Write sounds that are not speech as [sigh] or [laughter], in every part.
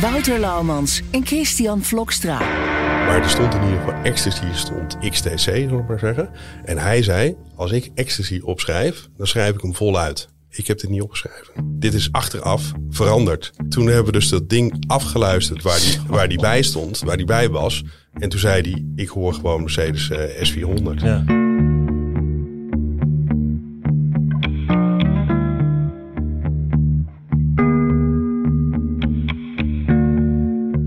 Wouter Laumans en Christian Vlokstra. Maar er stond in ieder geval ecstasy, stond XTC, zal ik maar zeggen. En hij zei, als ik ecstasy opschrijf, dan schrijf ik hem voluit. Ik heb dit niet opgeschreven. Dit is achteraf veranderd. Toen hebben we dus dat ding afgeluisterd waar die, [laughs] waar die bij stond, waar die bij was. En toen zei hij, ik hoor gewoon Mercedes eh, S400. Ja.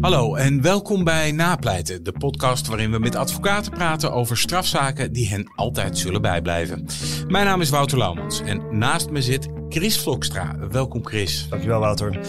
Hallo en welkom bij Napleiten, de podcast waarin we met advocaten praten over strafzaken die hen altijd zullen bijblijven. Mijn naam is Wouter Laumans en naast me zit Chris Vlokstra. Welkom Chris. Dankjewel Wouter.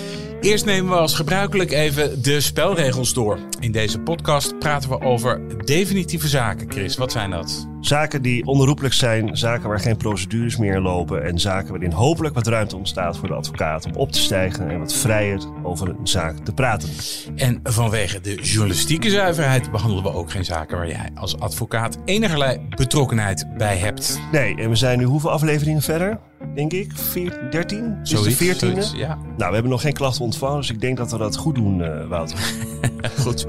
Eerst nemen we als gebruikelijk even de spelregels door. In deze podcast praten we over definitieve zaken. Chris, wat zijn dat? Zaken die onherroepelijk zijn, zaken waar geen procedures meer lopen en zaken waarin hopelijk wat ruimte ontstaat voor de advocaat om op te stijgen en wat vrijer over een zaak te praten. En vanwege de journalistieke zuiverheid behandelen we ook geen zaken waar jij als advocaat enigerlei betrokkenheid bij hebt. Nee, en we zijn nu hoeveel afleveringen verder? Denk ik, 14, 13? Is Zoiets, de 14e? zoiets, ja. Nou, we hebben nog geen klachten ontvangen, dus ik denk dat we dat goed doen, eh, Wouter. [laughs] Goed zo.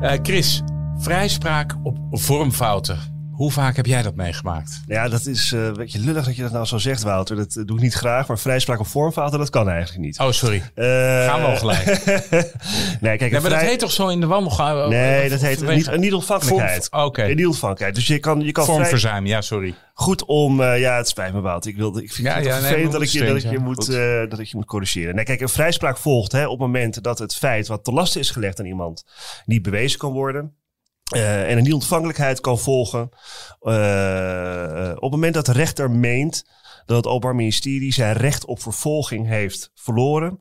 Eh, Chris, vrijspraak op vormfouten. Hoe vaak heb jij dat meegemaakt? Ja, dat is eh, een beetje lullig dat je dat nou zo zegt, Wouter. Dat eh, doe ik niet graag, maar vrijspraak op vormfouten, dat kan eigenlijk niet. Oh, sorry. Eh, Gaan we al gelijk. [laughs] nee, kijk, een maar dat heet toch zo in de wandelgang? Nee, dat heet vanwege- niet, niet ontvankelijkheid. Vorm- Oké. Niet ontvankelijkheid. Dus je kan, je kan vrij, Vormverzuim, ja, sorry. goed om... ja, het spijt me, Wout. Ik, wilde, ik vind Ja, het ja, nee, vervelend dat, ik je, dat, ik je moet, dat ik je moet corrigeren. Nee, kijk, een vrijspraak volgt hè, op het moment dat het feit wat te lasten is gelegd aan iemand niet bewezen kan worden. Eh, en een niet-ontvankelijkheid kan volgen eh, eh, op het moment dat de rechter meent dat het Openbaar Ministerie zijn recht op vervolging heeft verloren.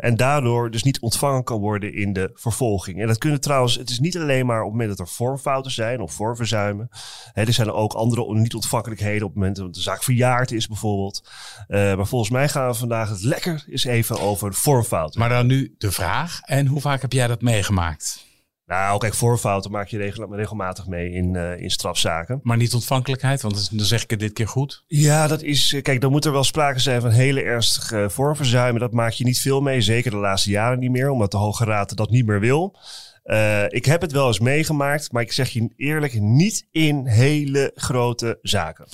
en daardoor dus niet ontvangen kan worden in de vervolging. En dat kunnen trouwens, het is niet alleen maar op het moment dat er vormfouten zijn of vormverzuimen. Er zijn ook andere niet-ontvankelijkheden op het moment dat de zaak verjaard is bijvoorbeeld. Maar volgens mij gaan we vandaag het lekker eens even over vormfouten. Maar dan nu de vraag. En hoe vaak heb jij dat meegemaakt? Nou, kijk, vormfouten maak je regel- regelmatig mee in, eh, in strafzaken. Maar niet ontvankelijkheid, want dan zeg ik het dit keer goed. Ja, dat is. eh, Kijk, dan moet er wel sprake zijn van hele ernstige vormverzuimen. Dat maak je niet veel mee. Zeker de laatste jaren niet meer, omdat de Hoge Raad dat niet meer wil. Eh, ik heb het wel eens meegemaakt, maar ik zeg je eerlijk, niet in hele grote zaken.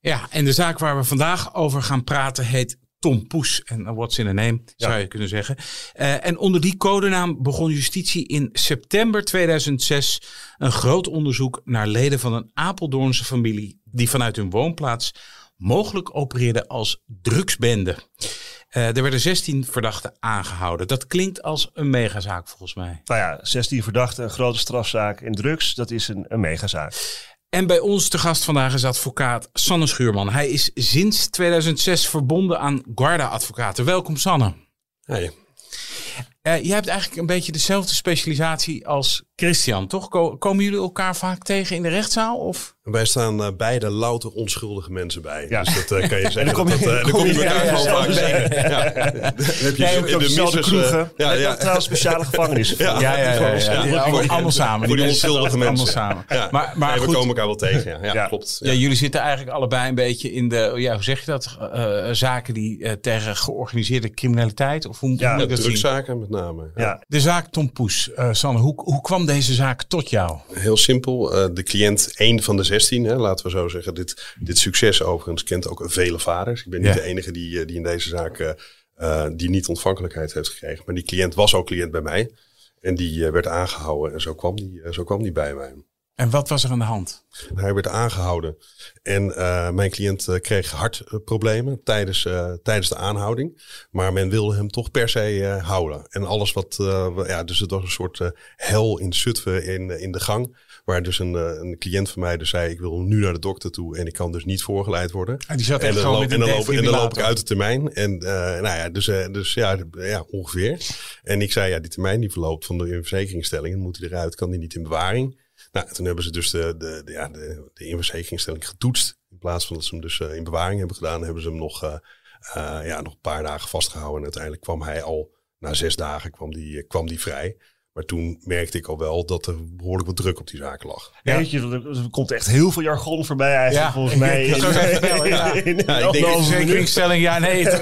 Ja, en de zaak waar we vandaag over gaan praten heet Tom Poes. En what's in a name, zou je kunnen zeggen. Eh, en onder die codenaam begon justitie in september 2006 een groot onderzoek naar leden van een Apeldoornse familie die vanuit hun woonplaats mogelijk opereerden als drugsbende. Eh, er werden 16 verdachten aangehouden. Dat klinkt als een megazaak volgens mij. Nou ja, 16 verdachten, een grote strafzaak in drugs, dat is een, een megazaak. En bij ons te gast vandaag is advocaat Sanne Schuurman. Hij is sinds 2006 verbonden aan Guarda Advocaten. Welkom Sanne. Hey. Eh, jij hebt eigenlijk een beetje dezelfde specialisatie als Christian, toch? Ko- komen jullie elkaar vaak tegen in de rechtszaal? Of? Wij staan eh, beide louter onschuldige mensen bij. Ja. Dus dat eh, kan je [laughs] zeggen. dan kom je- dat, eh, dan kom kom je je- elkaar ja, ja, gewoon vaak ja, ja. tegen. Ja. Dan heb je in de dezelfde eh, kroegen. Ja, Ja, ja. trouwens speciale [laughs] gevangenissen. Ja. Ja, ja, ja. ja, ja. Ja, Allemaal- allemaal samen. Voor die mensen onschuldige allemaal mensen. samen. Ja. Maar, maar Nee, we komen elkaar wel tegen. Ja, ja, Ja. klopt. ja, jullie zitten eigenlijk allebei een beetje in de, ja, hoe zeg je dat? Zaken die tegen georganiseerde criminaliteit? Of hoe, Ja, moet ik dat zien? Drugszaken met name. Ja. Ja. De zaak Tom Poes. Eh, Sanne, hoe, hoe kwam deze zaak tot jou? Heel simpel. eh, de cliënt, één van de 16, hè, laten we zo zeggen. Dit, dit succes overigens kent ook vele vaders. Ik ben niet Ja. de enige die, eh, die in deze zaak eh, die niet ontvankelijkheid heeft gekregen. Maar die cliënt was ook cliënt bij mij. En die werd aangehouden en zo kwam die, zo kwam die bij mij. En wat was er aan de hand? Hij werd aangehouden. En uh, mijn cliënt uh, kreeg hartproblemen tijdens, uh, tijdens de aanhouding. Maar men wilde hem toch per se houden. En alles wat, ja, dus het was een soort hel in Zutphen in, in de gang. Waar dus een, een cliënt van mij dus zei, ik wil nu naar de dokter toe en ik kan dus niet voorgeleid worden. En die zat en dan, loop, met en dan, loop, en dan loop ik uit. de termijn. En nou ja, dus, dus ja, ja, ongeveer. En ik zei, ja, die termijn die verloopt van de verzekeringsstelling, dan moet hij eruit, kan hij niet in bewaring. Nou, toen hebben ze dus de, de, de, ja, de, de inverzekeringstelling getoetst. In plaats van dat ze hem dus uh, in bewaring hebben gedaan, hebben ze hem nog, uh, uh, ja, nog een paar dagen vastgehouden. En uiteindelijk kwam hij al, na zes dagen, kwam die, kwam die vrij. Maar toen merkte ik al wel dat er behoorlijk wat druk op die zaken lag. Ja. Weet je, er komt echt heel veel jargon voorbij eigenlijk Ja, volgens mij. [laughs] ik zou zeggen, wel, [laughs] ja. in- in- Ja, ik denk-. Verzekeringsstelling, ja, nee. [laughs]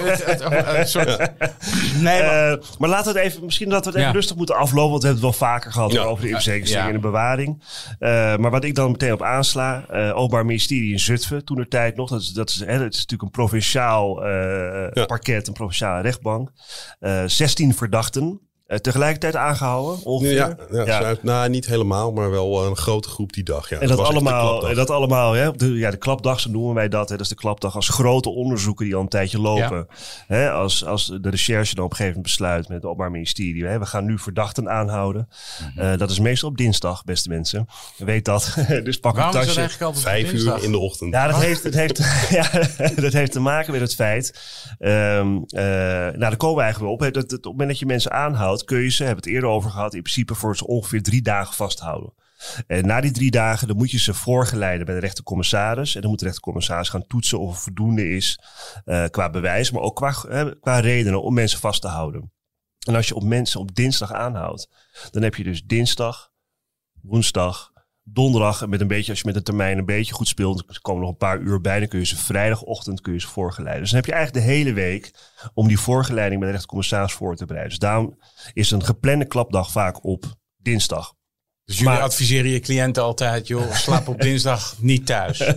Nee, maar, Eh, maar laten we het even, misschien dat we het even Ja. rustig moeten aflopen, want we hebben het wel vaker gehad Ja. over de verzekeringsstelling Ja. en de bewaring. Eh, maar wat ik dan meteen op aansla, eh Openbaar Ministerie in Zutphen, toen de tijd nog, dat is, dat is, hè, is natuurlijk een provinciaal eh, Ja. parket, een provinciale rechtbank. Eh 16 verdachten. Eh, tegelijkertijd aangehouden, ongeveer. Ja, ja, zuid- nou, niet helemaal, maar wel een grote groep die dag. Ja, En dat allemaal, klapdag. en dat allemaal hè, op de, ja, de klapdag, zo noemen wij dat. Hè, dat is de klapdag als grote onderzoeken die al een tijdje lopen. Hè, als, als de recherche dan op een gegeven moment besluit met het Openbaar Ministerie. Hè, we gaan nu verdachten aanhouden. Mhm. Eh, dat is meestal op dinsdag, beste mensen. Weet dat. [laughs] dus pak een waarom is dat tasje. altijd Vijf uur in de ochtend. Ja, dat heeft, het heeft, [laughs] ja, [laughs] dat heeft te maken met het feit. ehm eh, nou, daar komen we eigenlijk wel op. hè, Dat, dat op het moment dat je mensen aanhoudt, kun je hebben het eerder over gehad, in principe voor ze ongeveer drie dagen vasthouden. En na die drie dagen dan moet je ze voorgeleiden bij de rechtercommissaris. En dan moet de rechtercommissaris gaan toetsen of het voldoende is eh, qua bewijs, maar ook qua, eh, qua redenen om mensen vast te houden. En als je op mensen op dinsdag aanhoudt, dan heb je dus dinsdag, woensdag, donderdag. Met een beetje, als je met de termijn een beetje goed speelt, komen nog een paar uur bij. Dan kun je ze vrijdagochtend kun je ze voorgeleiden. Dus dan heb je eigenlijk de hele week om die voorgeleiding bij de rechtercommissaris voor te bereiden. Dus daarom is een geplande klapdag vaak op dinsdag. Dus jullie Maar- adviseren je cliënten altijd, joh, slaap op [laughs] dinsdag niet thuis. [laughs]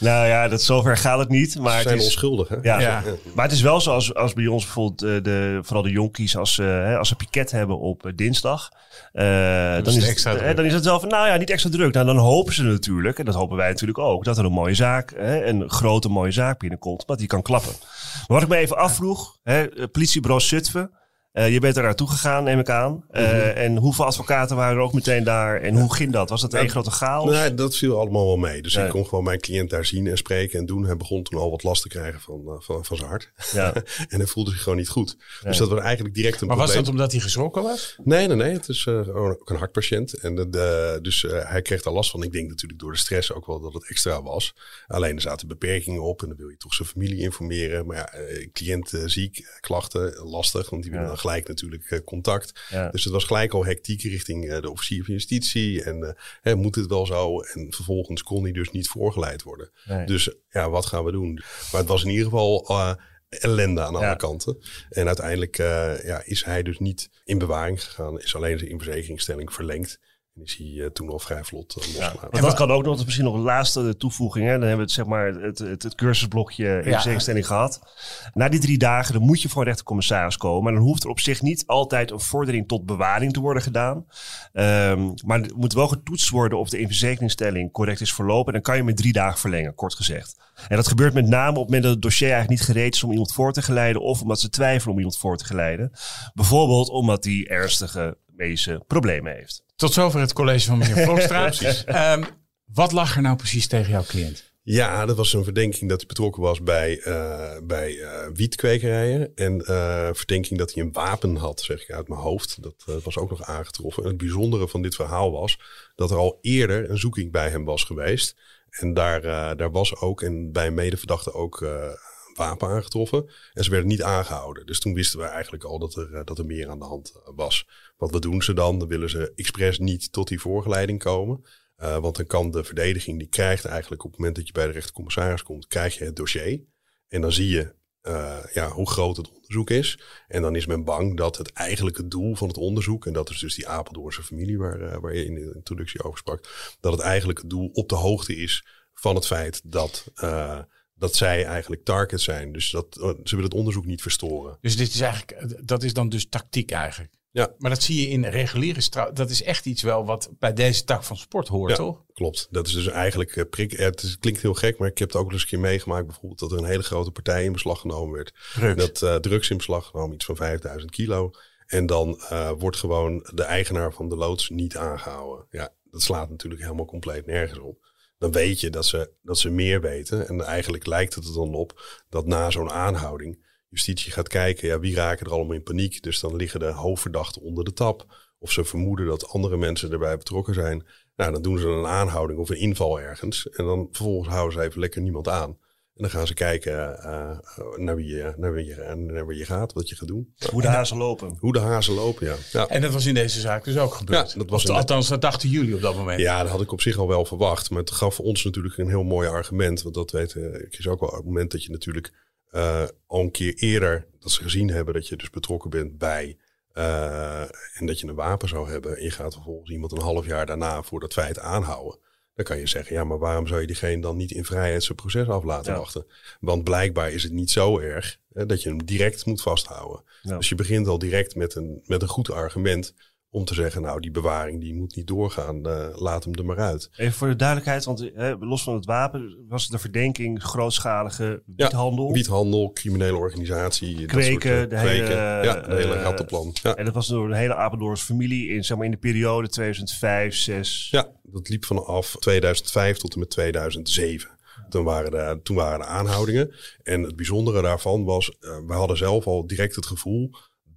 Nou ja, dat zover gaat het niet. Maar Ze het zijn is, onschuldig, hè? Ja. Ja. Maar het is wel zo als, als bij ons bijvoorbeeld eh, de, vooral de jonkies, als, ze, hè, als ze piket hebben op eh, dinsdag. eh, dan, het is extra het, druk. eh, dan is het wel van, nou ja, niet extra druk. Nou, dan hopen ze natuurlijk, en dat hopen wij natuurlijk ook, dat er een mooie zaak, hè, een grote mooie zaak binnenkomt, dat die kan klappen. Maar wat ik me even afvroeg, hè, eh, politiebureau Zutphen, eh, je bent er naartoe gegaan, neem ik aan. Eh, Mhm. En hoeveel advocaten waren er ook meteen daar? En hoe ging dat? Was dat één grote chaos? Nee, dat viel allemaal wel mee. Dus Ja. ik kon gewoon mijn cliënt daar zien en spreken en doen. Hij begon toen al wat last te krijgen van, eh, van, van zijn hart. Ja. [laughs] en hij voelde zich gewoon niet goed. Dus dat was eigenlijk direct een Maar was dat omdat hij geschrokken was? Nee, nee, nee. Het is eh, ook een hartpatiënt. En eh, dus eh, hij kreeg daar last van. Ik denk natuurlijk door de stress ook wel dat het extra was. Alleen er zaten beperkingen op. En dan wil je toch zijn familie informeren. Maar ja, cliënt ziek, klachten, lastig. Want die willen Ja. dan gelijk natuurlijk eh, contact. Ja. Dus het was gelijk al hectiek richting eh, de officier van justitie. En eh, hè, moet het wel zo? En vervolgens kon hij dus niet voorgeleid worden. Nee. Dus ja, wat gaan we doen? Maar het was in ieder geval ellende aan alle Ja. kanten. En uiteindelijk ja, is hij dus niet in bewaring gegaan. Is alleen zijn inverzekeringstelling verlengd. En is hij eh, toen al vrij vlot uh, losgelaten. Want dat kan ook nog, dat is misschien nog een laatste toevoeging. Hè? Dan hebben we het, zeg maar, het, het, het cursusblokje in Ja. gehad. Na die drie dagen, dan moet je voor een rechtercommissaris komen. Maar dan hoeft er op zich niet altijd een vordering tot bewaring te worden gedaan. Ehm, maar het moet wel getoetst worden of de inverzekeringstelling correct is verlopen. En dan kan je met drie dagen verlengen, kort gezegd. En dat gebeurt met name op het moment dat het dossier eigenlijk niet gereed is om iemand voor te geleiden. Of omdat ze twijfelen om iemand voor te geleiden. Bijvoorbeeld omdat hij ernstige medische problemen heeft. Tot zover het college van meneer [laughs] Vlokstra. Ehm, wat lag er nou precies tegen jouw cliënt? Ja, dat was een verdenking dat hij betrokken was bij, eh, bij eh, wietkwekerijen. En eh, verdenking dat hij een wapen had, zeg ik uit mijn hoofd. Dat was ook nog aangetroffen. En het bijzondere van dit verhaal was dat er al eerder een zoeking bij hem was geweest. En daar, daar was ook, en bij medeverdachte ook, wapen aangetroffen. En ze werden niet aangehouden. Dus toen wisten we eigenlijk al dat er, eh, dat er meer aan de hand eh, was. Wat wat doen ze dan? Dan willen ze expres niet tot die voorgeleiding komen. Uh, want dan kan de verdediging, die krijgt eigenlijk op het moment dat je bij de rechtercommissaris komt, krijg je het dossier. En dan zie je ja, hoe groot het onderzoek is. En dan is men bang dat het eigenlijke doel van het onderzoek, en dat is dus die Apeldoornse familie waar, waar je in de introductie over sprak, dat het eigenlijke doel op de hoogte is van het feit dat, dat zij eigenlijk target zijn. Dus dat, ze willen het onderzoek niet verstoren. Dus dit is eigenlijk, dat is dan dus tactiek eigenlijk? Ja. Maar dat zie je in reguliere straf. Dat is echt iets wel wat bij deze tak van sport hoort, Ja. toch? Klopt. Dat is dus eigenlijk eh, prik. eh, Het, is- het klinkt heel gek, maar ik heb het ook eens een keer meegemaakt. Bijvoorbeeld dat er een hele grote partij in beslag genomen werd. Drugs. Dat eh, drugs in beslag genomen, iets van 5000 kilo. En dan eh, wordt gewoon de eigenaar van de loods niet aangehouden. Ja, dat slaat natuurlijk helemaal compleet nergens op. Dan weet je dat ze, dat ze meer weten. En eigenlijk lijkt het er dan op dat na zo'n aanhouding justitie gaat kijken, ja, wie raken er allemaal in paniek. Dus dan liggen de hoofdverdachten onder de tap. Of ze vermoeden dat andere mensen erbij betrokken zijn. Nou, dan doen ze een aanhouding of een inval ergens. En dan vervolgens houden ze even lekker niemand aan. En dan gaan ze kijken eh, naar, wie je, naar, wie je, naar wie je gaat, wat je gaat doen. Hoe de hazen lopen. Hoe de hazen lopen, ja. Ja, En dat was in deze zaak dus ook gebeurd. Ja, dat was althans, dat dachten jullie op dat moment. ja, dat had ik op zich al wel verwacht. Maar het gaf ons natuurlijk een heel mooi argument. Want dat weet ik is ook wel een argument dat je natuurlijk eh, al een keer eerder... dat ze gezien hebben dat je dus betrokken bent bij... eh, en dat je een wapen zou hebben. En je gaat vervolgens iemand een half jaar daarna voor dat feit aanhouden. Dan kan je zeggen, ja, maar waarom zou je diegene dan niet in vrijheid zijn proces af laten Ja. wachten? Want blijkbaar is het niet zo erg hè, dat je hem direct moet vasthouden. Ja. Dus je begint al direct met een, met een goed argument om te zeggen, nou, die bewaring die moet niet doorgaan, eh, laat hem er maar uit. Even voor de duidelijkheid, want eh, los van het wapen was het de verdenking grootschalige wiethandel. Wiethandel, criminele organisatie. dat Kweken, soort, de eh, hele, ja, de hele rattenplan. Ja. En dat was door de hele Apeldoorns familie in, zeg maar, in de periode 2005, 6. ja, dat liep vanaf 2005 tot en met 2007. Toen waren, de, toen waren de aanhoudingen. En het bijzondere daarvan was, we hadden zelf al direct het gevoel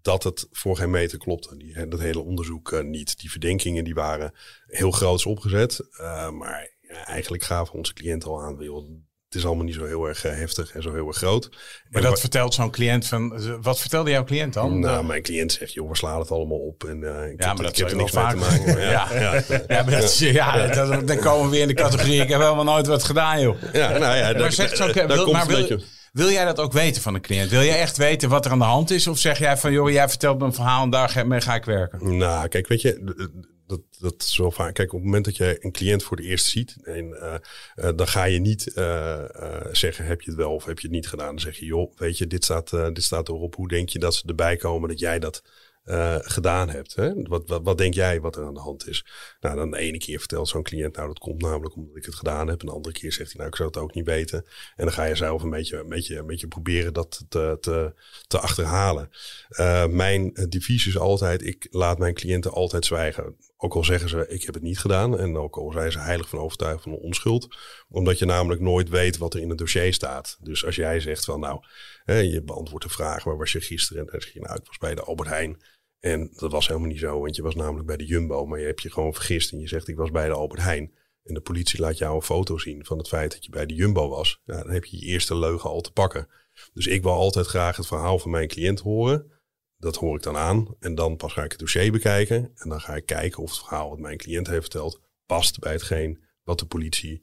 dat het voor geen meter klopte. Die, dat hele onderzoek eh, niet. Die verdenkingen die waren heel groots opgezet. Eh, maar ja, eigenlijk gaven onze cliënten al aan, joh, het is allemaal niet zo heel erg eh, heftig en zo heel erg groot. Maar En dat vertelt zo'n cliënt van... Wat vertelde jouw cliënt dan? Nou, mijn cliënt zegt, joh, we slaan het allemaal op. En, eh, ik ja, heb, maar dat ik heb er niks mee te maken. Maar ja. [laughs] ja, Ja. Ja, maar dat is, ja, dat, dan komen we weer in de categorie... Ik heb helemaal nooit wat gedaan, joh. ja, nou ja, Maar, daar- zegt wil, komt maar een beetje- wil jij dat ook weten van een cliënt? Wil jij echt weten wat er aan de hand is? Of zeg jij van, joh, jij vertelt me een verhaal en daar mee ga ik werken? Nou, kijk, weet je, dat, dat is wel vaak. Kijk, op het moment dat je een cliënt voor het eerst ziet, en, eh, eh, dan ga je niet eh, zeggen: heb je het wel of heb je het niet gedaan? Dan zeg je: joh, weet je, dit staat, dit staat erop. Hoe denk je dat ze erbij komen dat jij dat eh, gedaan hebt? Hè? Wat, wat, wat denk jij wat er aan de hand is? Nou, dan de ene keer vertelt zo'n cliënt: nou, dat komt namelijk omdat ik het gedaan heb. En de andere keer zegt hij: nou, ik zou het ook niet weten. En dan ga je zelf een beetje, een beetje, een beetje proberen dat te, te, te achterhalen. Eh, mijn devies is altijd: ik laat mijn cliënten altijd zwijgen. Ook al zeggen ze, ik heb het niet gedaan. En ook al zijn ze heilig van overtuigd van onschuld. Omdat je namelijk nooit weet wat er in het dossier staat. Dus als jij zegt van nou, hè, je beantwoordt de vraag, waar was je gisteren? En dan zeg je nou, ik was bij de Albert Heijn. En dat was helemaal niet zo, want je was namelijk bij de Jumbo. Maar je hebt je gewoon vergist en je zegt ik was bij de Albert Heijn. En de politie laat jou een foto zien van het feit dat je bij de Jumbo was. Ja, dan heb je je eerste leugen al te pakken. Dus ik wil altijd graag het verhaal van mijn cliënt horen. Dat hoor ik dan aan. En dan pas ga ik het dossier bekijken. En dan ga ik kijken of het verhaal wat mijn cliënt heeft verteld past bij hetgeen wat de politie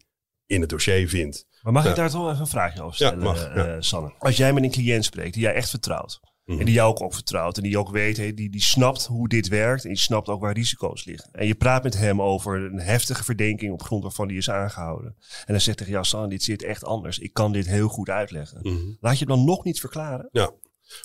in het dossier vindt. Maar mag ik daar toch even een vraagje over stellen, Ja, mag, ja. eh, Sanne? Als jij met een cliënt spreekt die jij echt vertrouwt. En die jou ook, ook vertrouwt. En die ook weet, hey, die, die snapt hoe dit werkt. En die snapt ook waar risico's liggen. En je praat met hem over een heftige verdenking op grond waarvan die is aangehouden. En dan zegt hij, ja Sanne, dit zit echt anders. Ik kan dit heel goed uitleggen. Mhm. Laat je hem dan nog niet verklaren? Ja,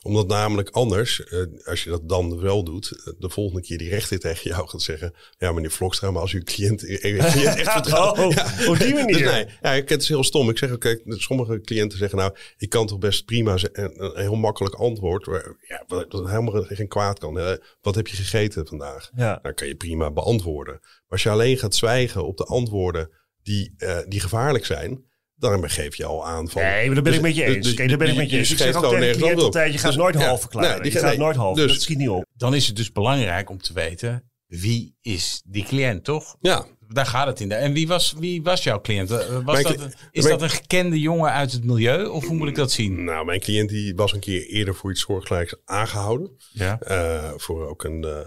omdat namelijk anders, eh, als je dat dan wel doet, eh, de volgende keer die rechter tegen jou gaat zeggen: Ja, meneer Vlokstra, maar als u cliënt, cliënt echt vertrouwt. [laughs] Oh, ja. op die manier. Dus nee, ja, het is heel stom. Ik zeg ook, kijk, sommige cliënten zeggen: Nou, ik kan toch best prima een, een heel makkelijk antwoord, waar, ja, helemaal geen kwaad kan. Eh, wat heb je gegeten vandaag? Ja. Dan kan je prima beantwoorden. Maar als je alleen gaat zwijgen op de antwoorden die, die gevaarlijk zijn, dan geef je al aan van. Nee, maar daar ben ik Dus- met je eens. dus Kijk, daar ben ik met je eens. Ik zeg ook tegen cliënt altijd, je gaat Dus- nooit half verklaren. nee, die je gaat- nee, nooit half. dus- dat schiet niet op. Dan is het dus belangrijk om te weten... wie is die cliënt, toch? Ja, Daar gaat het in. En wie was, wie was jouw cliënt? Eh, Was dat, is mijn- dat een gekende jongen uit het milieu? Of hoe moet ik dat zien? Nou, mijn cliënt die was een keer eerder voor iets soortgelijks aangehouden. Ja. Eh, voor ook een, eh,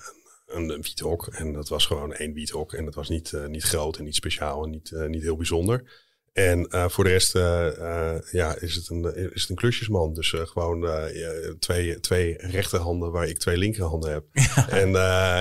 een, een wiethok. En dat was gewoon één wiethok. En dat was niet, niet groot en niet speciaal en niet, niet heel bijzonder. En uh, voor de rest uh, uh, ja, is, het een, is het een klusjesman. Dus gewoon twee, twee rechterhanden waar ik twee linkerhanden heb. [laughs] Ja. En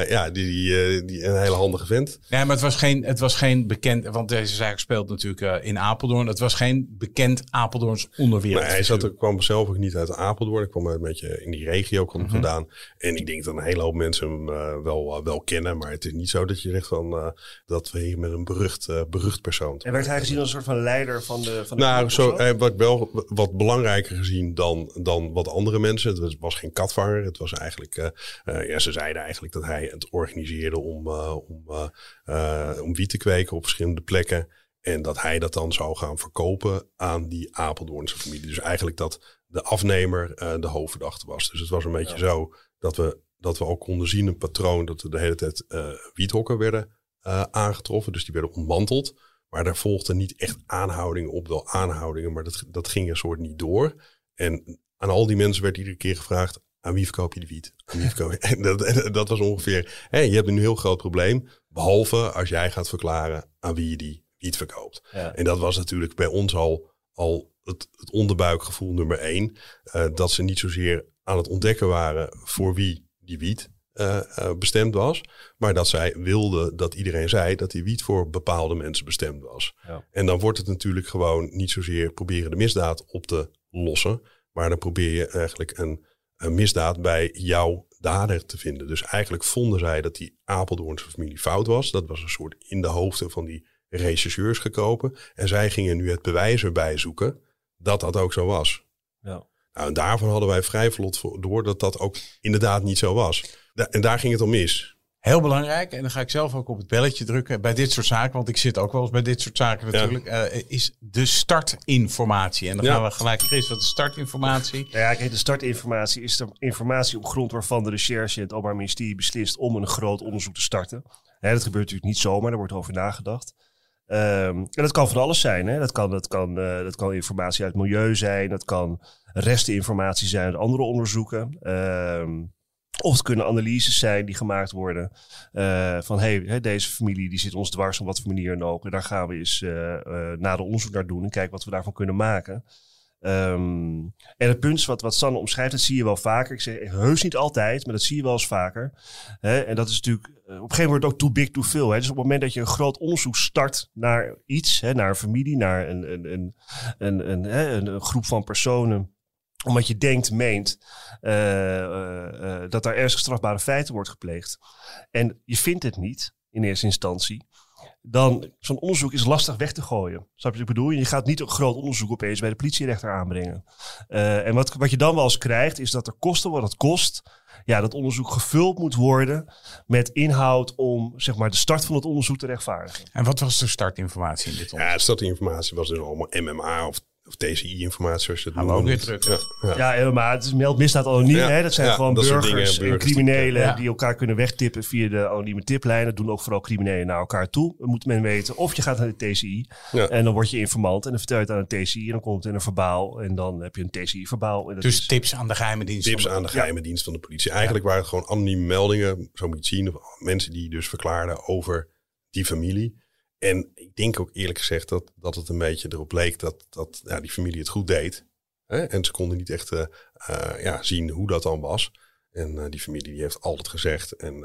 ja, die, die, die, een hele handige vent. Ja, maar het was geen, het was geen bekend, want deze zaak speelt natuurlijk in Apeldoorn. Het was geen bekend Apeldoorns onderwereld. Nee, hij zat, er, kwam zelf ook niet uit Apeldoorn. Ik kwam een beetje in die regio kwam mm -hmm. vandaan. En ik denk dat een hele hoop mensen hem wel, wel kennen. Maar het is niet zo dat je zegt van dat we hier met een berucht, berucht persoon. En werd hij gezien als een soort van leider van de. Van de nou, zo, eh, wat wel wat belangrijker gezien dan, dan wat andere mensen. Het was, was geen katvanger. Het was eigenlijk. Uh, uh, ja, ze zeiden eigenlijk dat hij het organiseerde om, om, om wiet te kweken op verschillende plekken. En dat hij dat dan zou gaan verkopen aan die Apeldoornse familie. Dus eigenlijk dat de afnemer de hoofdverdachte was. Dus het was een beetje ja. zo dat we, dat we ook konden zien een patroon dat er de hele tijd wiethokken werden aangetroffen. Dus die werden ontmanteld. Maar daar volgde niet echt aanhoudingen op, wel aanhoudingen, maar dat, dat ging een soort niet door. En aan al die mensen werd iedere keer gevraagd, aan wie verkoop je de wiet? Aan wie verkoop je? [laughs] En dat, dat was ongeveer, hè, je hebt een heel groot probleem, behalve als jij gaat verklaren aan wie je die wiet verkoopt. Ja. En dat was natuurlijk bij ons al, al het, het onderbuikgevoel nummer één, uh, dat ze niet zozeer aan het ontdekken waren voor wie die wiet uh, uh, bestemd was. Maar dat zij wilde dat iedereen zei dat die wiet voor bepaalde mensen bestemd was. Ja. En dan wordt het natuurlijk gewoon niet zozeer proberen de misdaad op te lossen. Maar dan probeer je eigenlijk een, een misdaad bij jouw dader te vinden. Dus eigenlijk vonden zij dat die Apeldoornse familie fout was. Dat was een soort in de hoofden van die rechercheurs gekopen. En zij gingen nu het bewijs erbij zoeken dat dat ook zo was. Ja. Nou, en daarvan hadden wij vrij vlot door dat dat ook inderdaad niet zo was. En daar ging het om mis. Heel belangrijk, en dan ga ik zelf ook op het belletje drukken bij dit soort zaken, want ik zit ook wel eens bij dit soort zaken natuurlijk, ja. uh, is de startinformatie. En dan ja. gaan we gelijk, Chris, wat is startinformatie? Ja, kijk, de startinformatie is de informatie op grond waarvan de recherche het Openbaar Ministerie beslist om een groot onderzoek te starten. Hè, dat gebeurt natuurlijk niet zomaar, daar wordt over nagedacht. Um, en dat kan van alles zijn. Hè? Dat, kan, dat, kan, uh, dat kan informatie uit het milieu zijn, dat kan resteninformatie zijn uit andere onderzoeken. Um, of het kunnen analyses zijn die gemaakt worden uh, van hey, deze familie die zit ons dwars op wat voor manier dan ook. En daar gaan we eens uh, uh, onderzoek naar doen en kijken wat we daarvan kunnen maken. Um, en het punt wat, wat Sanne omschrijft, dat zie je wel vaker. Ik zeg heus niet altijd, maar dat zie je wel eens vaker. Hè? En dat is natuurlijk op een gegeven moment ook too big, too veel. Dus op het moment dat je een groot onderzoek start naar iets, hè, naar een familie, naar een, een, een, een, een, een, een groep van personen omdat je denkt, meent uh, uh, dat daar ernstig strafbare feiten wordt gepleegd. En je vindt het niet in eerste instantie. Dan zo'n onderzoek is lastig weg te gooien. Snap je wat ik bedoel? Je gaat niet een groot onderzoek opeens bij de politierechter aanbrengen. Uh, en wat, wat je dan wel eens krijgt, is dat de kosten wat het kost. Ja, dat onderzoek gevuld moet worden met inhoud om zeg maar, de start van het onderzoek te rechtvaardigen. En wat was de startinformatie in dit onderzoek? Ja, de startinformatie was dus allemaal MMA of of TCI-informatie, zoals je het noemt. ook weer terug. Ja, ja. ja maar het is meld misdaad anoniem. Ja, hè? Dat zijn gewoon dat burgers, dingen, en criminelen die elkaar kunnen wegtippen via de anonieme tiplijnen. Dat doen ook vooral criminelen naar elkaar toe. Dat moet men weten. Of je gaat naar de TCI en dan word je informant en dan vertel je het aan een TCI en dan komt het in een verbaal en dan heb je een TCI-verbaal. Dus is, tips aan de geheime dienst. Tips aan de geheime dienst van de politie. Eigenlijk waren het gewoon anonieme meldingen, zo moet je het zien. Mensen die dus verklaarden over die familie. En ik denk ook eerlijk gezegd dat, dat het een beetje erop leek dat, dat ja, die familie het goed deed. Hè? En ze konden niet echt uh, uh, ja, zien hoe dat dan was. En uh, die familie die heeft altijd gezegd en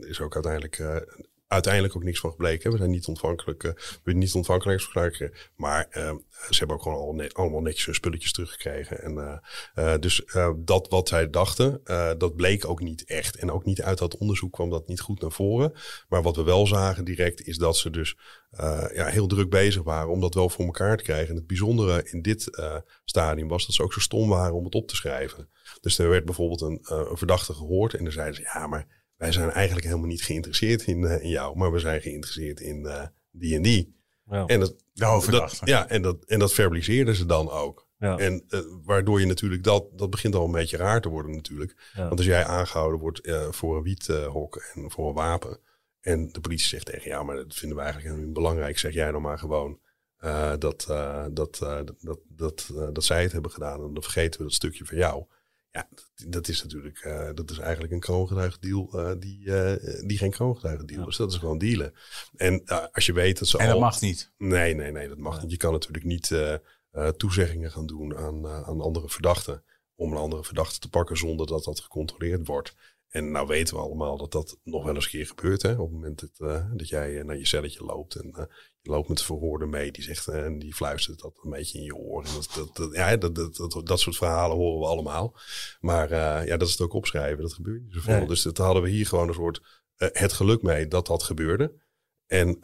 is ook uiteindelijk uiteindelijk ook niks van gebleken. We zijn niet ontvankelijk, uh, we hebben niet ontvankelijkheidsverklaring. Maar uh, ze hebben ook gewoon al allemaal netjes hun spulletjes teruggekregen. En uh, dus dat wat zij dachten, dat bleek ook niet echt. En ook niet uit dat onderzoek kwam dat niet goed naar voren. Maar wat we wel zagen direct is dat ze dus ja, heel druk bezig waren om dat wel voor elkaar te krijgen. En het bijzondere in dit stadium was dat ze ook zo stom waren om het op te schrijven. Dus er werd bijvoorbeeld een, een verdachte gehoord en dan zeiden ze ja, maar wij zijn eigenlijk helemaal niet geïnteresseerd in, uh, in jou, maar we zijn geïnteresseerd in uh, die en die. Ja. En dat, dat, ja, en dat, en dat verbaliseerden ze dan ook. Ja. En uh, waardoor je natuurlijk dat, dat begint al een beetje raar te worden natuurlijk. Ja. Want als jij aangehouden wordt voor een wiethok en voor een wapen. En de politie zegt tegen jou, maar dat vinden we eigenlijk helemaal niet belangrijk. Zeg jij dan maar gewoon dat, dat, dat, dat, dat zij het hebben gedaan. En dan vergeten we dat stukje van jou. Ja, dat, dat is natuurlijk, eh, dat is eigenlijk een kroongetuigendeal uh, die, eh, die geen kroongetuigendeal is. Dat is gewoon dealen. En als je weet dat ze En dat mag niet. Nee, nee, nee, dat mag niet. Je kan natuurlijk niet toezeggingen gaan doen aan, aan andere verdachten. Om een andere verdachte te pakken zonder dat dat gecontroleerd wordt. En nou weten we allemaal dat dat nog wel eens een keer gebeurt. Hè? Op het moment dat, dat jij naar je celletje loopt en je loopt met de verhoorde mee, die zegt en die fluistert dat een beetje in je oor. En dat, dat, ja, dat, dat, dat, soort verhalen horen we allemaal. Maar ja, dat is het ook opschrijven. Dat gebeurt niet zoveel. Dus dat hadden we hier gewoon een soort het geluk mee dat dat gebeurde. En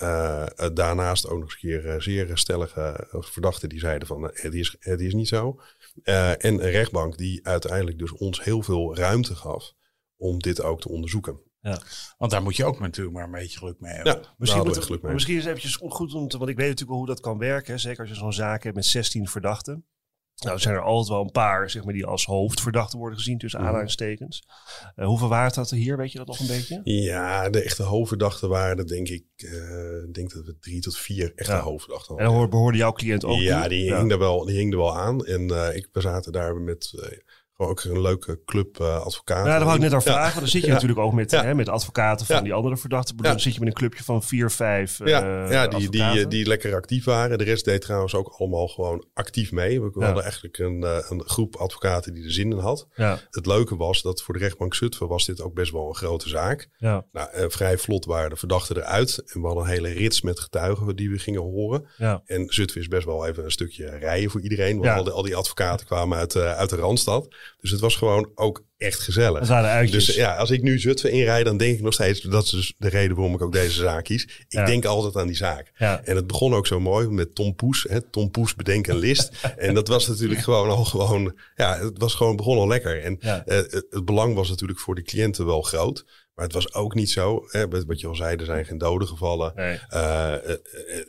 daarnaast ook nog eens een keer zeer stellige verdachten die zeiden van het, is, het is niet zo. en een rechtbank die uiteindelijk dus ons heel veel ruimte gaf om dit ook te onderzoeken. Ja. Want daar moet je ook natuurlijk maar een beetje geluk mee hebben. Ja, misschien, moet, geluk mee. misschien is het eventjes goed om te, want ik weet natuurlijk wel hoe dat kan werken. Zeker als je zo'n zaak hebt met 16 verdachten. Nou, zijn er altijd wel een paar zeg maar, die als hoofdverdachten worden gezien tussen mm. aanhalingstekens. Uh, hoeveel waren dat er hier? Weet je dat nog een beetje? Ja, de echte hoofdverdachten waren denk ik, uh, denk dat we drie tot vier echte ja. hoofdverdachten hadden. En dan behoorde jouw cliënt ook? Ja, die, Hing, er wel, die hing er wel aan. En uh, ik, we zaten daar met gewoon ook een leuke club uh, advocaten. Ja, daar wou ik net al vragen. Dan zit je natuurlijk ook met, hè, met advocaten van die andere verdachten. Dan zit je met een clubje van vier, vijf Ja, uh, ja die, die, die lekker actief waren. De rest deed trouwens ook allemaal gewoon actief mee. We hadden eigenlijk een, uh, een groep advocaten die er zin in had. Het leuke was dat voor de rechtbank Zutphen was dit ook best wel een grote zaak. Ja. Nou, vrij vlot waren de verdachten eruit. En we hadden een hele rits met getuigen die we gingen horen. En Zutphen is best wel even een stukje rijden voor iedereen. Want al, die, al die advocaten kwamen uit, uit de Randstad. Dus het was gewoon ook echt gezellig. Dat. Dus ja, als ik nu Zutphen inrijd, dan denk ik nog steeds, dat is dus de reden waarom ik ook deze zaak kies. Ik denk altijd aan die zaak. Ja. En het begon ook zo mooi met Tom Poes. Hè, Tom Poes bedenken een list. [laughs] en dat was natuurlijk gewoon al gewoon, ja, het was gewoon begon al lekker. En uh, het, het belang was natuurlijk voor de cliënten wel groot. Maar het was ook niet zo, hè, wat je al zei, er zijn geen doden gevallen. Nee. Uh,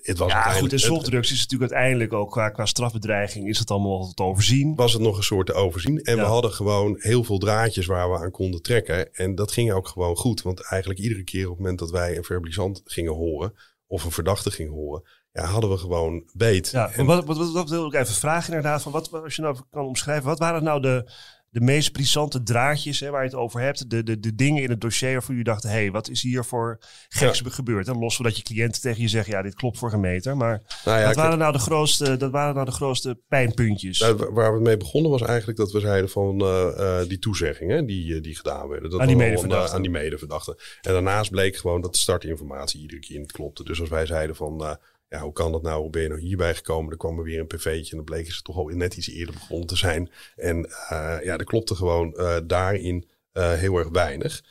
het was ja, goed, en softdrugs is natuurlijk uiteindelijk ook qua, qua strafbedreiging, is het allemaal te overzien. Was het nog een soort te overzien. En we hadden gewoon heel veel draadjes waar we aan konden trekken. En dat ging ook gewoon goed. Want eigenlijk iedere keer op het moment dat wij een verblisant gingen horen, of een verdachte gingen horen, ja, hadden we gewoon beet. Ja, en wat, wat, wat, wat wil ik even vragen inderdaad, van wat, als je nou kan omschrijven, wat waren nou de de meest brisante draadjes hè, waar je het over hebt. De, de, de dingen in het dossier waarvan je dacht, hé, hey, wat is hier voor geks gebeurd? En los van dat je cliënten tegen je zeggen, ja, dit klopt voor een meter. Maar nou ja, dat, waren nou de grootste, dat waren nou de grootste pijnpuntjes. Nou, waar we mee begonnen was eigenlijk dat we zeiden van uh, die toezeggingen die, uh, die gedaan werden. Dat aan, die medeverdachten. aan die medeverdachten. En daarnaast bleek gewoon dat de startinformatie iedere keer niet klopte. Dus als wij zeiden van ja, hoe kan dat nou? Hoe ben je nou hierbij gekomen? Er kwam er weer een pv'tje en dan bleken ze toch al net iets eerder begonnen te zijn. En uh, ja, er klopte gewoon uh, daarin uh, heel erg weinig.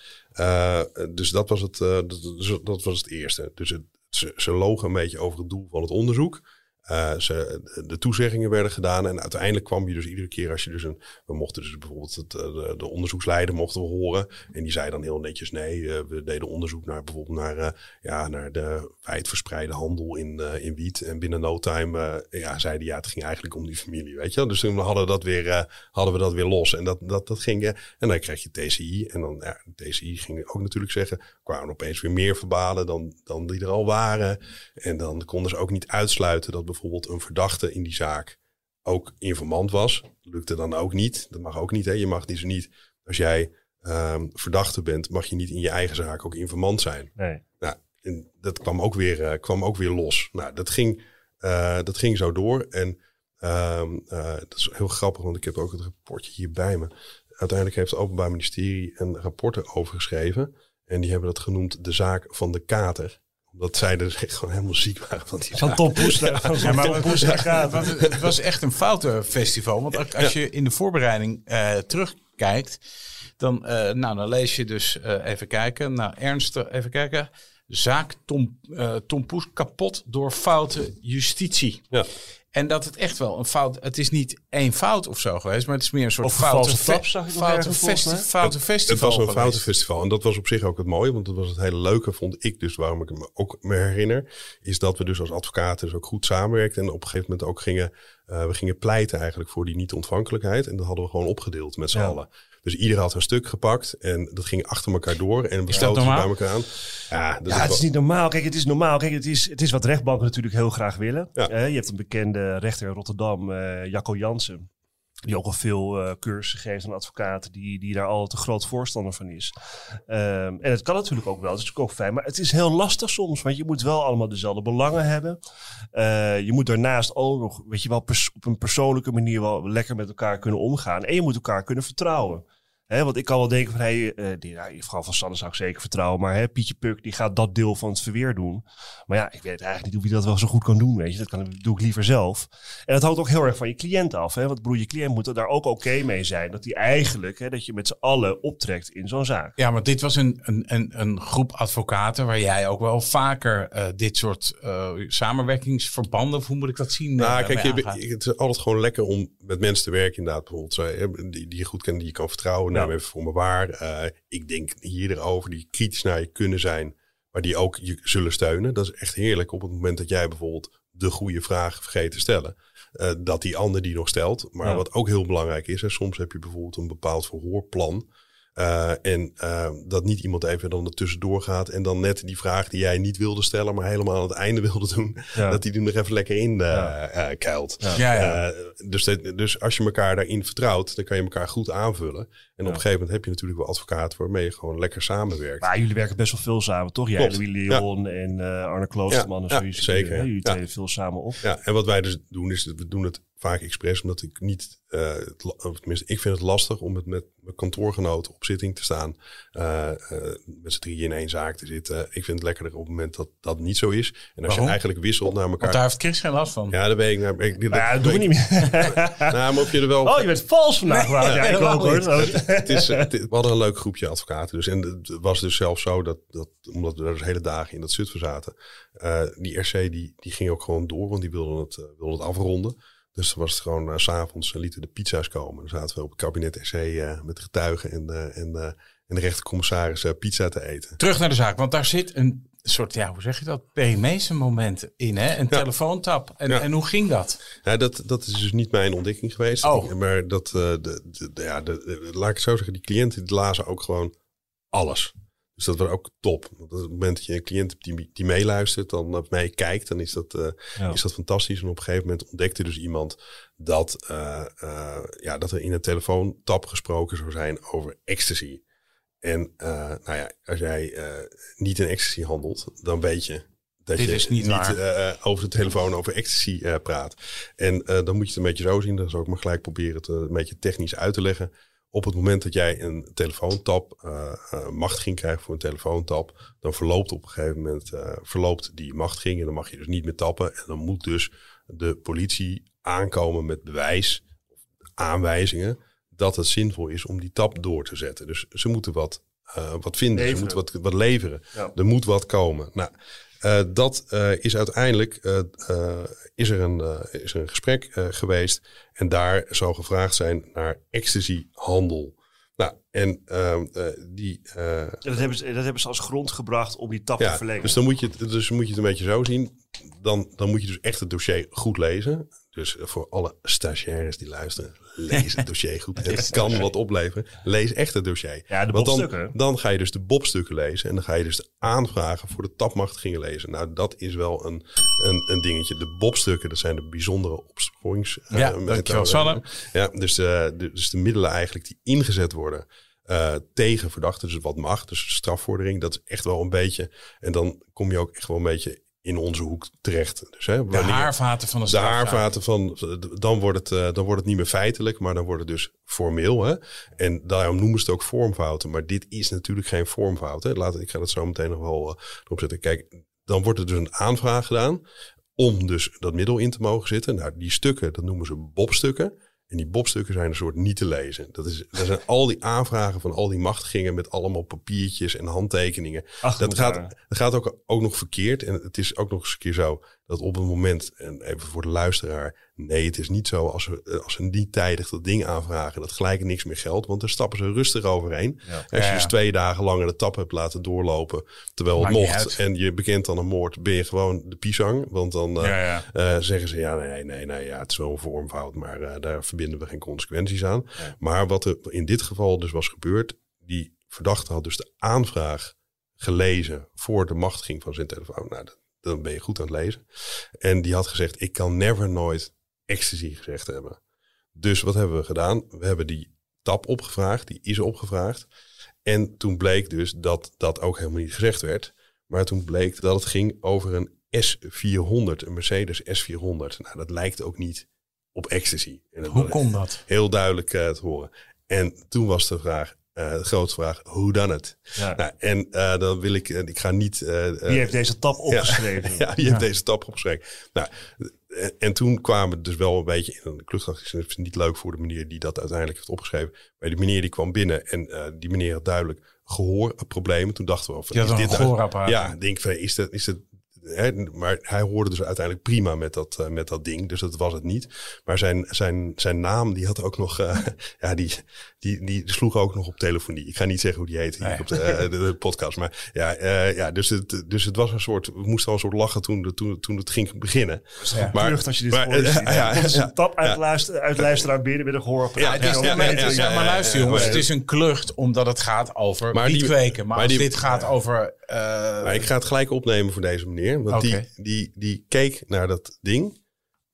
dus dat was het, dat, dat, was het eerste. Dus het, ze, ze logen een beetje over het doel van het onderzoek. Uh, ze, de toezeggingen werden gedaan en uiteindelijk kwam je dus iedere keer als je dus een... We mochten dus bijvoorbeeld eh, de, de onderzoeksleider mochten we horen. En die zei dan heel netjes nee, uh, we deden onderzoek naar bijvoorbeeld naar, ja, naar de wijdverspreide handel in, in wiet. En binnen no time ja, zeiden ja, het ging eigenlijk om die familie, weet je Dus toen hadden we dat weer, hadden we dat weer los. En dat, dat, dat ging... en dan kreeg je TCI. En dan, ja, TCI ging ook natuurlijk zeggen, kwamen opeens weer meer verbalen dan, dan die er al waren. En dan konden ze ook niet uitsluiten dat bijvoorbeeld een verdachte in die zaak ook informant was. Lukte dan ook niet. Dat mag ook niet. Hè? Je mag dus niet, als jij um, verdachte bent, mag je niet in je eigen zaak ook informant zijn. Nee. Nou, en dat kwam ook weer, uh, kwam ook weer los. Nou, dat ging, uh, dat ging zo door. En um, uh, dat is heel grappig, want ik heb ook het rapportje hier bij me. Uiteindelijk heeft het Openbaar Ministerie een rapport erover geschreven. En die hebben dat genoemd de zaak van de kater dat zij dus echt gewoon helemaal ziek waren van die Van Tom Poes ja, maar Het was echt een foutenfestival. Want als je in de voorbereiding uh, terugkijkt, dan, uh, nou, dan lees je dus uh, even kijken. Nou, Ernst, even kijken. Zaak Tom, Tom Poes kapot door foute justitie. Ja. En dat het echt wel een fout... Het is niet één fout of zo geweest, maar het is meer een soort foute, fe foute, festi foute festival. Het was een foute festival. En dat was op zich ook het mooie, want dat was het hele leuke, vond ik dus, waarom ik me ook me herinner, is dat we dus als advocaten dus ook goed samenwerkten en op een gegeven moment ook gingen, uh, we gingen pleiten eigenlijk voor die niet-ontvankelijkheid. En dat hadden we gewoon opgedeeld met z'n allen. Dus ieder had een stuk gepakt en dat ging achter elkaar door en we stoten bij elkaar aan. Ja, ja het is niet normaal. Kijk, het is normaal. Kijk, het is, het is wat rechtbanken natuurlijk heel graag willen. Ja. Uh, je hebt een bekende rechter in Rotterdam, uh, Jacco Jansen. Die ook al veel uh, cursussen geeft aan advocaten, die, die daar al te groot voorstander van is. Um, en het kan natuurlijk ook wel, het is natuurlijk ook fijn. Maar het is heel lastig soms, want je moet wel allemaal dezelfde belangen hebben. Uh, je moet daarnaast ook nog, weet je wel, op een persoonlijke manier wel lekker met elkaar kunnen omgaan. En je moet elkaar kunnen vertrouwen. Hè, want ik kan wel denken van, hey, uh, die, ja, in geval van Sanne zou ik zeker vertrouwen. Maar hè, Pietje Puk, die gaat dat deel van het verweer doen. Maar ja, ik weet eigenlijk niet hoe hij dat wel zo goed kan doen, weet je. Dat, kan, dat doe ik liever zelf. En dat hangt ook heel erg van je cliënt af. Hè? Want broer, je cliënt moet er daar ook oké mee zijn. Dat hij eigenlijk, hè, dat je met z'n allen optrekt in zo'n zaak. Ja, maar dit was een, een, een, een groep advocaten waar jij ook wel vaker uh, dit soort uh, samenwerkingsverbanden, hoe moet ik dat zien? Nou, kijk, je, het is altijd gewoon lekker om met mensen te werken inderdaad. Bijvoorbeeld, die, die je goed kent, die je kan vertrouwen neem even voor me waar. Uh, ik denk hier erover die kritisch naar je kunnen zijn, maar die ook je zullen steunen. Dat is echt heerlijk op het moment dat jij bijvoorbeeld de goede vraag vergeet te stellen. Uh, dat die ander die nog stelt. Maar ja. wat ook heel belangrijk is, soms heb je bijvoorbeeld een bepaald verhoorplan. Uh, en uh, dat niet iemand even dan tussendoor gaat en dan net die vraag die jij niet wilde stellen, maar helemaal aan het einde wilde doen, ja. [laughs] dat die er nog even lekker in uh, ja. kuilt. Ja. dus, dus als je elkaar daarin vertrouwt, dan kan je elkaar goed aanvullen. En op een gegeven moment heb je natuurlijk wel advocaten waarmee je gewoon lekker samenwerkt. Maar jullie werken best wel veel samen, toch? Jij, Louis Leon en Arne Kloosterman en zoiets. zeker. Jullie treden veel samen op. Ja, en wat wij dus doen is, we doen het vaak expres, omdat ik niet, uh, het, of tenminste, ik vind het lastig om het met mijn kantoorgenoten op zitting te staan, uh, uh, met z'n drieën in één zaak te zitten. Ik vind het lekkerder op het moment dat dat niet zo is. En als Waarom? je eigenlijk wisselt naar elkaar. Want daar heeft Chris geen last van. Ja, dat weet ik. Nou, ik dat, ja, dat doen we niet meer. [laughs] nou, maar of je er wel. Oh, je bent vals vandaag. ja, ja, ik ook hoor. Het, het is, het, we hadden een leuk groepje advocaten. Dus, en het was dus zelfs zo dat, dat omdat we er dus hele dagen in dat Zutphen zaten, die RC die, die ging ook gewoon door, want die wilden het, wilden het afronden. Dus was het gewoon, uh, s'avonds lieten de pizza's komen. Dan zaten we op het kabinet SC uh, met de getuigen en, uh, en, en de rechtercommissaris pizza te eten. Terug naar de zaak, want daar zit een soort, ja, hoe zeg je dat, PME's moment in, hè? Een ja. telefoontap. En, ja. en hoe ging dat? Ja, dat? Dat is dus niet mijn ontdekking geweest. Oh. Maar dat, de, de, de, ja, de, laat ik het zo zeggen, die cliënten die lazen ook gewoon alles. Dus dat was ook top. Want op het moment dat je een cliënt hebt die, die meeluistert, dan op mij kijkt, dan is dat, uh, ja. is dat fantastisch. En op een gegeven moment ontdekte dus iemand dat, uh, uh, ja, dat er in een telefoontap gesproken zou zijn over ecstasy. En nou ja, als jij niet in ecstasy handelt, dan weet je dat Dit je is niet, niet over de telefoon over ecstasy praat. En dan moet je het een beetje zo zien. Dan zal ik maar gelijk proberen het een beetje technisch uit te leggen op het moment dat jij een telefoontap uh, uh, machtiging krijgt voor een telefoontap, dan verloopt op een gegeven moment uh, verloopt die machtiging en dan mag je dus niet meer tappen. En dan moet dus de politie aankomen met bewijs, aanwijzingen, dat het zinvol is om die tap door te zetten. Dus ze moeten wat, wat vinden, leveren. ze moeten wat, wat leveren. Ja. Er moet wat komen. Nou, uh, dat uh, is uiteindelijk uh, is er een, is er een gesprek geweest en daar zou gevraagd zijn naar ecstasy-handel. Nou, en die. dat, hebben ze, dat hebben ze als grond gebracht om die tap ja, te verlengen. Dus dan moet je, het, dus moet je het een beetje zo zien. Dan, dan moet je dus echt het dossier goed lezen. Dus voor alle stagiaires die luisteren, [laughs] lees het dossier goed. Het kan wat opleveren. Lees echt het dossier. Ja, de Want. Dan, dan ga je dus de bobstukken lezen. En dan ga je dus de aanvragen voor de tapmachtigingen lezen. Nou, dat is wel een, een, een dingetje. De bobstukken, dat zijn de bijzondere opsporings... Ja, uh, dankjewel Sanne. Ja, dus, uh, de, dus de middelen eigenlijk die ingezet worden... Uh, tegen verdachten, dus wat mag, dus strafvordering, dat is echt wel een beetje. En dan kom je ook echt wel een beetje in onze hoek terecht. Dus, hè, de haarvaten van de De haarvaten van, dan wordt, het, uh, dan wordt het niet meer feitelijk, maar dan wordt het dus formeel. Hè? En daarom noemen ze het ook vormfouten. Maar dit is natuurlijk geen vormfout. Hè? Laat, ik ga dat zo meteen nog wel uh, erop zetten. Kijk, dan wordt er dus een aanvraag gedaan om dus dat middel in te mogen zitten. Nou, die stukken, dat noemen ze bobstukken. En die bobstukken zijn een soort niet te lezen. Dat, is, dat zijn al die aanvragen van al die machtigingen met allemaal papiertjes en handtekeningen. Ach, dat, gaat, dat gaat ook, ook nog verkeerd. En het is ook nog eens een keer zo dat op een moment, en even voor de luisteraar, nee, het is niet zo als we, als we niet tijdig dat ding aanvragen, dat gelijk niks meer geldt, want dan stappen ze rustig overheen. Ja. Als je Ja, ja. dus twee dagen langer de tap hebt laten doorlopen, terwijl het Maakt mocht, en je bekent dan een moord, ben je gewoon de pisang. Want dan eh, Ja, ja. eh, zeggen ze, ja, nee, nee, nee, ja, het is wel een vormfout, maar eh, daar verbinden we geen consequenties aan. Maar wat er in dit geval dus was gebeurd, die verdachte had dus de aanvraag gelezen voor de machtiging van zijn telefoon. Nou, dat, dan ben je goed aan het lezen. En die had gezegd, ik kan never nooit ecstasy gezegd hebben. Dus wat hebben we gedaan? We hebben die tap opgevraagd, die is opgevraagd. En toen bleek dus dat dat ook helemaal niet gezegd werd. Maar toen bleek dat het ging over een S400, een Mercedes S400. Nou, dat lijkt ook niet op ecstasy. En dat Hoe kon dat? Heel duidelijk uh, te horen. En toen was de vraag, uh, de grote vraag, hoe dan het? Ja. Nou, en uh, dan wil ik, ik ga niet... Wie heeft deze tap opgeschreven? Ja, [laughs] ja wie heeft deze tap opgeschreven? Nou, en, en, toen kwamen we dus wel een beetje in de kluchtdag. Het is niet leuk voor de meneer die dat uiteindelijk heeft opgeschreven. Maar die meneer die kwam binnen en uh, die meneer had duidelijk gehoorproblemen. Toen dachten we, van, ja, is dit nou, gehoorapparaat. Ja, denk van, is dat, is dat Hè, maar hij hoorde dus uiteindelijk prima met dat, uh, met dat ding. Dus dat was het niet. Maar zijn, zijn, zijn naam, die had ook nog. Uh, ja, die, die, die sloeg ook nog op telefonie. Ik ga niet zeggen hoe die heet hier nee. op de, uh, de, de, podcast. Maar ja, ja dus, het, dus het was een soort. We moesten al een soort lachen toen, toen, toen het ging beginnen. Ja. Maar als je dit maar, hoort. Ja, ja, ja, ja, een tap uit, luister, uit luisteraar binnen gehoorapparaat. Ja, maar luister jongens, het is een klucht omdat het gaat over maar die, kweken. Maar, maar als die, dit gaat over. maar ik ga het gelijk opnemen voor deze meneer. Want okay. die, die, die keek naar dat ding.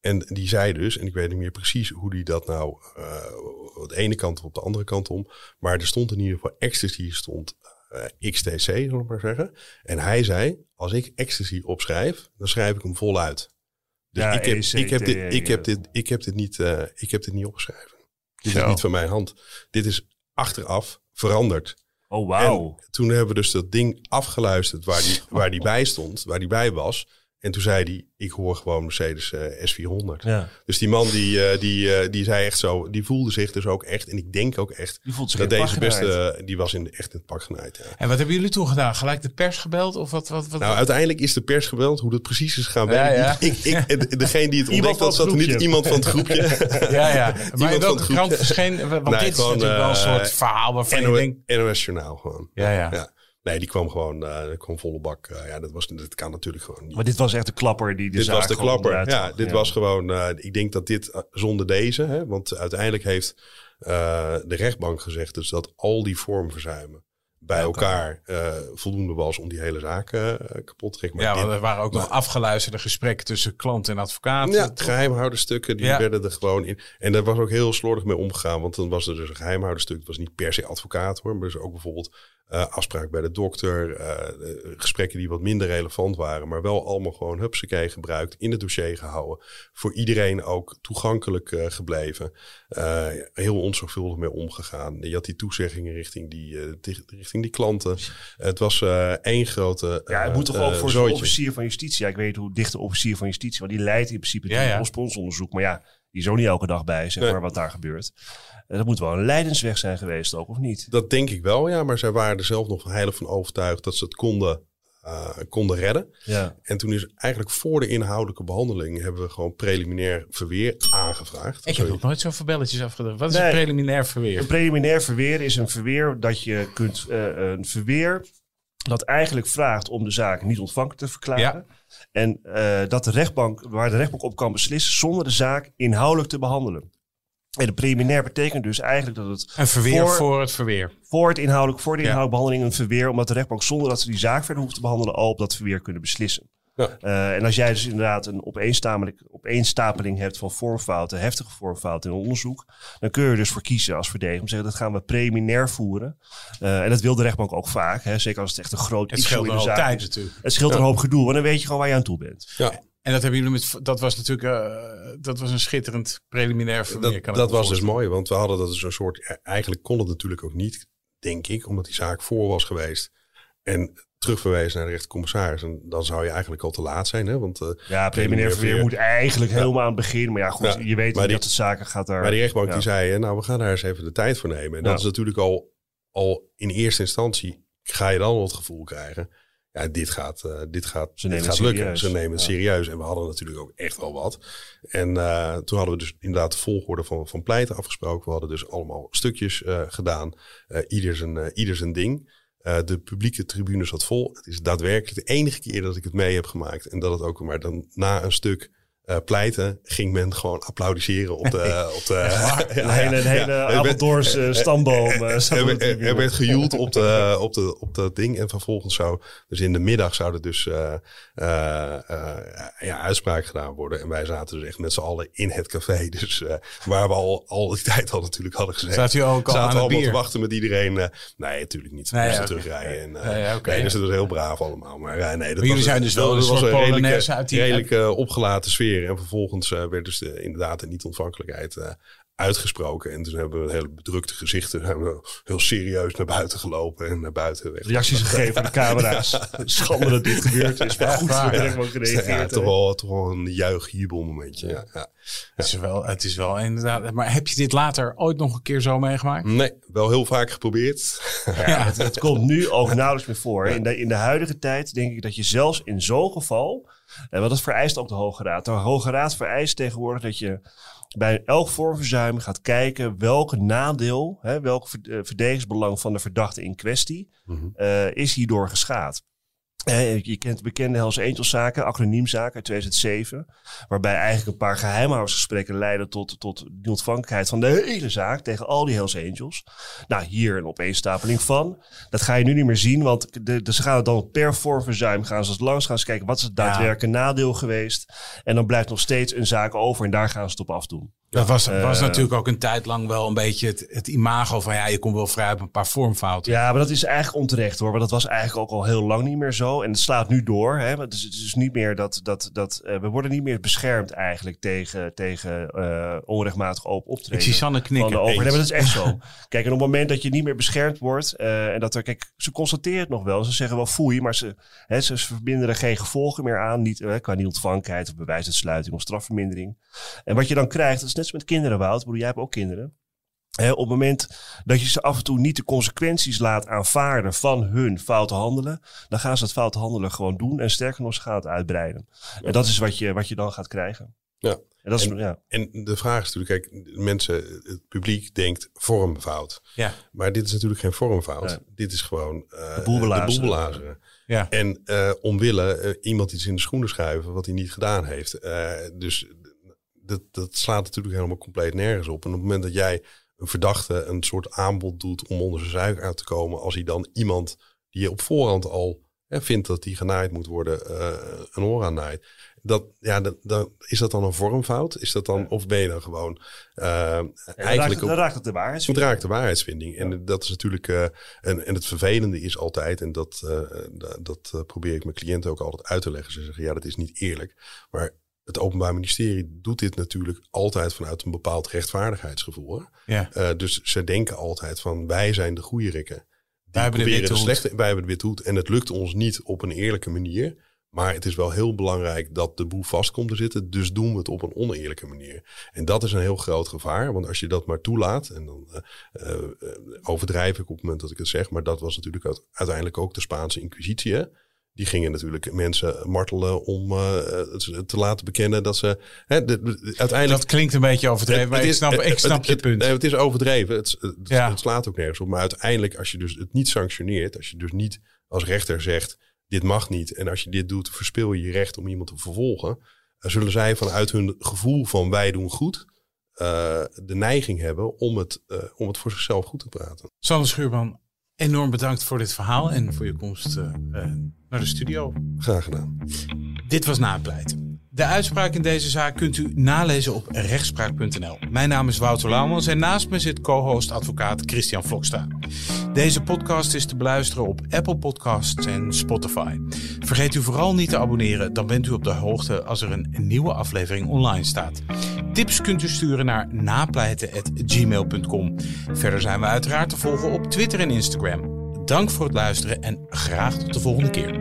En die zei dus, en ik weet niet meer precies hoe die dat nou uh, de ene kant op de andere kant om. Maar er stond in ieder geval ecstasy, stond uh, XTC, zal ik maar zeggen. En hij zei, als ik ecstasy opschrijf, dan schrijf ik hem voluit. Dus ja, ik, heb, ik, heb dit, ik, heb dit, ik, heb dit niet, uh, ik heb dit niet opgeschreven. Dit is niet van mijn hand. Dit is achteraf veranderd. Oh, wauw. Toen hebben we dus dat ding afgeluisterd waar die, waar die bij stond, waar die bij was. En toen zei hij, ik hoor gewoon Mercedes uh, S400. Ja. Dus die man die, uh, die, uh, die zei echt zo, die voelde zich dus ook echt. En ik denk ook echt dat deze beste, die was in de, echt in het pak genaaid. Ja. En wat hebben jullie toen gedaan? Gelijk de pers gebeld? Of wat, wat, wat, nou, uiteindelijk is de pers gebeld. Hoe dat precies is gaan werken. Ja. Ik, ik, [laughs] degene die het ontdekt had, zat niet iemand van het [laughs] groepje. ja, ja. [laughs] Maar welke krant verscheen? Want nee, dit gewoon, is natuurlijk wel een soort verhaal waarvan NO, je denkt... NOS Journaal gewoon. Ja, ja. Nee, die kwam gewoon, uh, kwam volle bak. Uh, ja, dat, was, dat kan natuurlijk gewoon niet. Maar dit was echt de klapper die de Dit was de klapper, ja. Dit was gewoon, uh, ik denk dat dit zonder deze, hè, want uiteindelijk heeft de rechtbank gezegd dus dat al die vormverzuimen bij elkaar uh, voldoende was om die hele zaak uh, kapot te trekken. ja, er waren ook nog afgeluisterde gesprekken tussen klant en advocaat. Ja, geheimhouderstukken, die ja. werden er gewoon in. En daar was ook heel slordig mee omgegaan, want dan was er dus een geheimhouderstuk. Het was niet per se advocaat hoor, maar dus ook bijvoorbeeld uh, afspraak bij de dokter, gesprekken die wat minder relevant waren, maar wel allemaal gewoon hupsakee gebruikt, in het dossier gehouden. Voor iedereen ook toegankelijk gebleven. Heel onzorgvuldig mee omgegaan. Je had die toezeggingen richting die, uh, richting die klanten. het was uh, één grote. ja, het moet toch ook voor zo'n officier van justitie. Ja, ik weet hoe dicht de officier van justitie, want die leidt in principe het ja, ja. onderzoek. Maar ja, die is ook niet elke dag bij, zeg maar, nee. wat daar gebeurt. Dat moet wel een leidensweg zijn geweest ook, of niet? Dat denk ik wel, ja. Maar zij waren er zelf nog heilig van overtuigd dat ze het konden, uh, konden redden. Ja. En toen is eigenlijk voor de inhoudelijke behandeling hebben we gewoon preliminair verweer aangevraagd. Ik heb nog nooit zoveel belletjes afgedaan. Wat is nee, een preliminair verweer? Een preliminair verweer is een verweer dat je kunt, uh, een verweer dat eigenlijk vraagt om de zaak niet ontvankelijk te verklaren. Ja. En uh, dat de rechtbank, waar de rechtbank op kan beslissen zonder de zaak inhoudelijk te behandelen. En de preliminair betekent dus eigenlijk dat het... Een verweer voor, voor het verweer. Voor, het inhoudelijk, voor de inhoudelijke ja. behandeling een verweer. Omdat de rechtbank zonder dat ze die zaak verder hoeft te behandelen... al op dat verweer kunnen beslissen. Ja. Uh, en als jij dus inderdaad een opeenstapeling, opeenstapeling hebt van vormfouten... heftige vormfouten in onderzoek... dan kun je er dus voor kiezen als verdediger. Om te zeggen dat gaan we preliminair voeren. Uh, en dat wil de rechtbank ook vaak. Hè? Zeker als het echt een groot het issue in de zaak tijd, is. Natuurlijk. Het scheelt ja. een hoop gedoe. Want dan weet je gewoon waar je aan toe bent. Ja. En dat hebben jullie met. Dat was natuurlijk. Uh, dat was een schitterend preliminair verweer. Dat, dat was dus mooi, want we hadden dat dus een soort. Eigenlijk kon het natuurlijk ook niet, denk ik, omdat die zaak voor was geweest. En terugverwezen naar de rechtercommissaris. En dan zou je eigenlijk al te laat zijn. Hè? Want, uh, ja, preliminair verweer moet eigenlijk ja. helemaal aan het begin. Maar ja, goed, ja, je weet dat het zaken gaat daar. Maar die rechtbank ja. die zei, nou, we gaan daar eens even de tijd voor nemen. En dat is natuurlijk al, al in eerste instantie. Ga je dan al het gevoel krijgen ja, dit gaat, uh, dit gaat, Ze dit gaat lukken. Ze nemen het ja. serieus. En we hadden natuurlijk ook echt wel wat. En uh, toen hadden we dus inderdaad de volgorde van, van pleiten afgesproken. We hadden dus allemaal stukjes uh, gedaan. ieder, zijn, ieder zijn ding. de publieke tribune zat vol. Het is daadwerkelijk de enige keer dat ik het mee heb gemaakt. En dat het ook maar dan na een stuk eh, pleiten, ging men gewoon applaudisseren op de... [laughs] op de [laughs] Een hele, een hele Ja. Apeldoornse [laughs] stamboom. eh, Er, werd- er, er gejoeld op, de, op, de, op dat ding. En vervolgens zou, dus in de middag zou er dus eh, eh, eh, ja, uitspraak gedaan worden. En wij zaten dus echt met z'n allen in het café. Dus eh, waar we al, al die tijd al natuurlijk hadden gezegd. Zat u ook al zaten aan het allemaal bier? te wachten met iedereen. eh, nee, natuurlijk niet. We Nee, moesten terugrijden. En, eh, Nee, oké. nee, dus het was heel braaf allemaal. Maar eh, nee, dat jullie was, zijn dus wel dat een was soort Polonaise uit die- redelijke eh, opgelaten sfeer. En vervolgens eh, werd dus de, inderdaad de niet-ontvankelijkheid eh, uitgesproken. En toen hebben we een hele bedrukte gezichten. [laughs] zijn we heel serieus naar buiten gelopen en naar buiten weg. reacties [laughs] gegeven aan de camera's. [laughs] Schande dat dit gebeurd is. Maar goed, hebben gewoon gereageerd. Ja, toch wel, toch wel een juich-jubel momentje. Ja. Ja. Het is wel, het is wel inderdaad. Maar heb je dit later ooit nog een keer zo meegemaakt? Nee, wel heel vaak geprobeerd. Ja, het, het komt nu ook nauwelijks meer voor. In de, in de huidige tijd denk ik dat je zelfs in zo'n geval... En wat dat vereist ook de Hoge Raad. De Hoge Raad vereist tegenwoordig dat je bij elk vormverzuim gaat kijken welk nadeel, hè, welk eh, verdedigingsbelang van de verdachte in kwestie Mhm. eh, is hierdoor geschaad. Je kent de bekende Hells Angels zaken, acroniemzaken uit 2007. Waarbij eigenlijk een paar geheimhoudersgesprekken leidden tot, tot de ontvankelijkheid van de hele zaak tegen al die Hells Angels. Nou, hier een opeenstapeling van. Dat ga je nu niet meer zien, want de, de, ze gaan het dan per vormverzuim gaan ze langs gaan ze kijken wat is het daadwerkelijk nadeel geweest. En dan blijft nog steeds een zaak over en daar gaan ze het op afdoen. Dat was, was Eh, natuurlijk ook een tijd lang wel een beetje het, het imago van ja, je komt wel vrij op een paar vormfouten. Ja, maar dat is eigenlijk onterecht hoor. Want dat was eigenlijk ook al heel lang niet meer zo. En het slaat nu door. Hè? Het, is, het is niet meer dat. dat, dat eh, we worden niet meer beschermd eigenlijk tegen, tegen eh, onrechtmatig open optreden. Ik zie Sanne van knikken. de overheid. Eens. Maar dat is echt zo. [laughs] Kijk, en op het moment dat je niet meer beschermd wordt. en dat er, kijk, ze constateren het nog wel. Ze zeggen wel foei, maar ze, hè, ze verbinden er geen gevolgen meer aan. Niet, qua niet-ontvankelijkheid of bewijsuitsluiting of strafvermindering. En wat je dan krijgt, dat is net als met kinderen, Wout. Bedoel, jij hebt ook kinderen. Hè, op het moment dat je ze af en toe niet de consequenties laat aanvaarden van hun foute handelen, dan gaan ze dat foute handelen gewoon doen. En sterker nog, ze gaan het uitbreiden. En dat is wat je, wat je dan gaat krijgen. Ja. En dat is, En- ja. En de vraag is natuurlijk, kijk, mensen, het publiek denkt vormfout. Ja, Maar dit is natuurlijk geen vormfout. Dit is gewoon eh, De boel belazeren. de boel belazeren. ja. En eh omwille eh, iemand iets in de schoenen schuiven wat hij niet gedaan heeft. Eh, dus dat, dat slaat natuurlijk helemaal compleet nergens op. En op het moment dat jij een verdachte een soort aanbod doet om onder zijn zuik uit te komen, als hij dan iemand die je op voorhand al hè, vindt dat die genaaid moet worden, eh, een oor aan naait. Dat, ja, dat, dat, is dat dan een vormfout? Is dat dan, of ben je dan gewoon eh, eigenlijk raakt, het, op, dan raakt het de waarheid. het raakt de waarheidsvinding. En dat is natuurlijk. eh, en, en het vervelende is altijd, en dat, da- dat probeer ik mijn cliënten ook altijd uit te leggen. Ze zeggen ja, dat is niet eerlijk. Maar het Openbaar Ministerie doet dit natuurlijk altijd vanuit een bepaald rechtvaardigheidsgevoel. Hè? ja. Eh, dus ze denken altijd van wij zijn de goede rikken. Die Wij hebben de witte slechte, wij hebben de hoed. En het lukt ons niet op een eerlijke manier. Maar het is wel heel belangrijk dat de boel vast komt te zitten. Dus doen we het op een oneerlijke manier. En dat is een heel groot gevaar. Want als je dat maar toelaat. En dan eh, eh, overdrijf ik op het moment dat ik het zeg. Maar dat was natuurlijk uite- uiteindelijk ook de Spaanse Inquisitie. Die gingen natuurlijk mensen martelen om eh, te- te laten bekennen dat ze. Hè, de- de- uiteindelijk Dat klinkt een beetje overdreven, maar ik snap, ik snap het- je het- punt. nee, het is overdreven. Het, het, Ja. het slaat ook nergens op. Maar uiteindelijk, als je dus het niet sanctioneert, als je dus niet als rechter zegt: dit mag niet. En als je dit doet, verspil je je recht om iemand te vervolgen. Dan zullen zij vanuit hun gevoel van wij doen goed. eh, de neiging hebben om het, eh, om het voor zichzelf goed te praten. Sander Schuurman, enorm bedankt voor dit verhaal en voor je komst eh, eh, naar de studio. Graag gedaan. Dit was Napleiten. De uitspraak in deze zaak kunt u nalezen op rechtspraak.nl. Mijn naam is Wouter Laumans en naast me zit co-host advocaat Christian Vlokstra. Deze podcast is te beluisteren op Apple Podcasts en Spotify. Vergeet u vooral niet te abonneren, dan bent u op de hoogte als er een nieuwe aflevering online staat. Tips kunt u sturen naar napleiten.gmail.com. Verder zijn we uiteraard te volgen op Twitter en Instagram. Dank voor het luisteren en graag tot de volgende keer.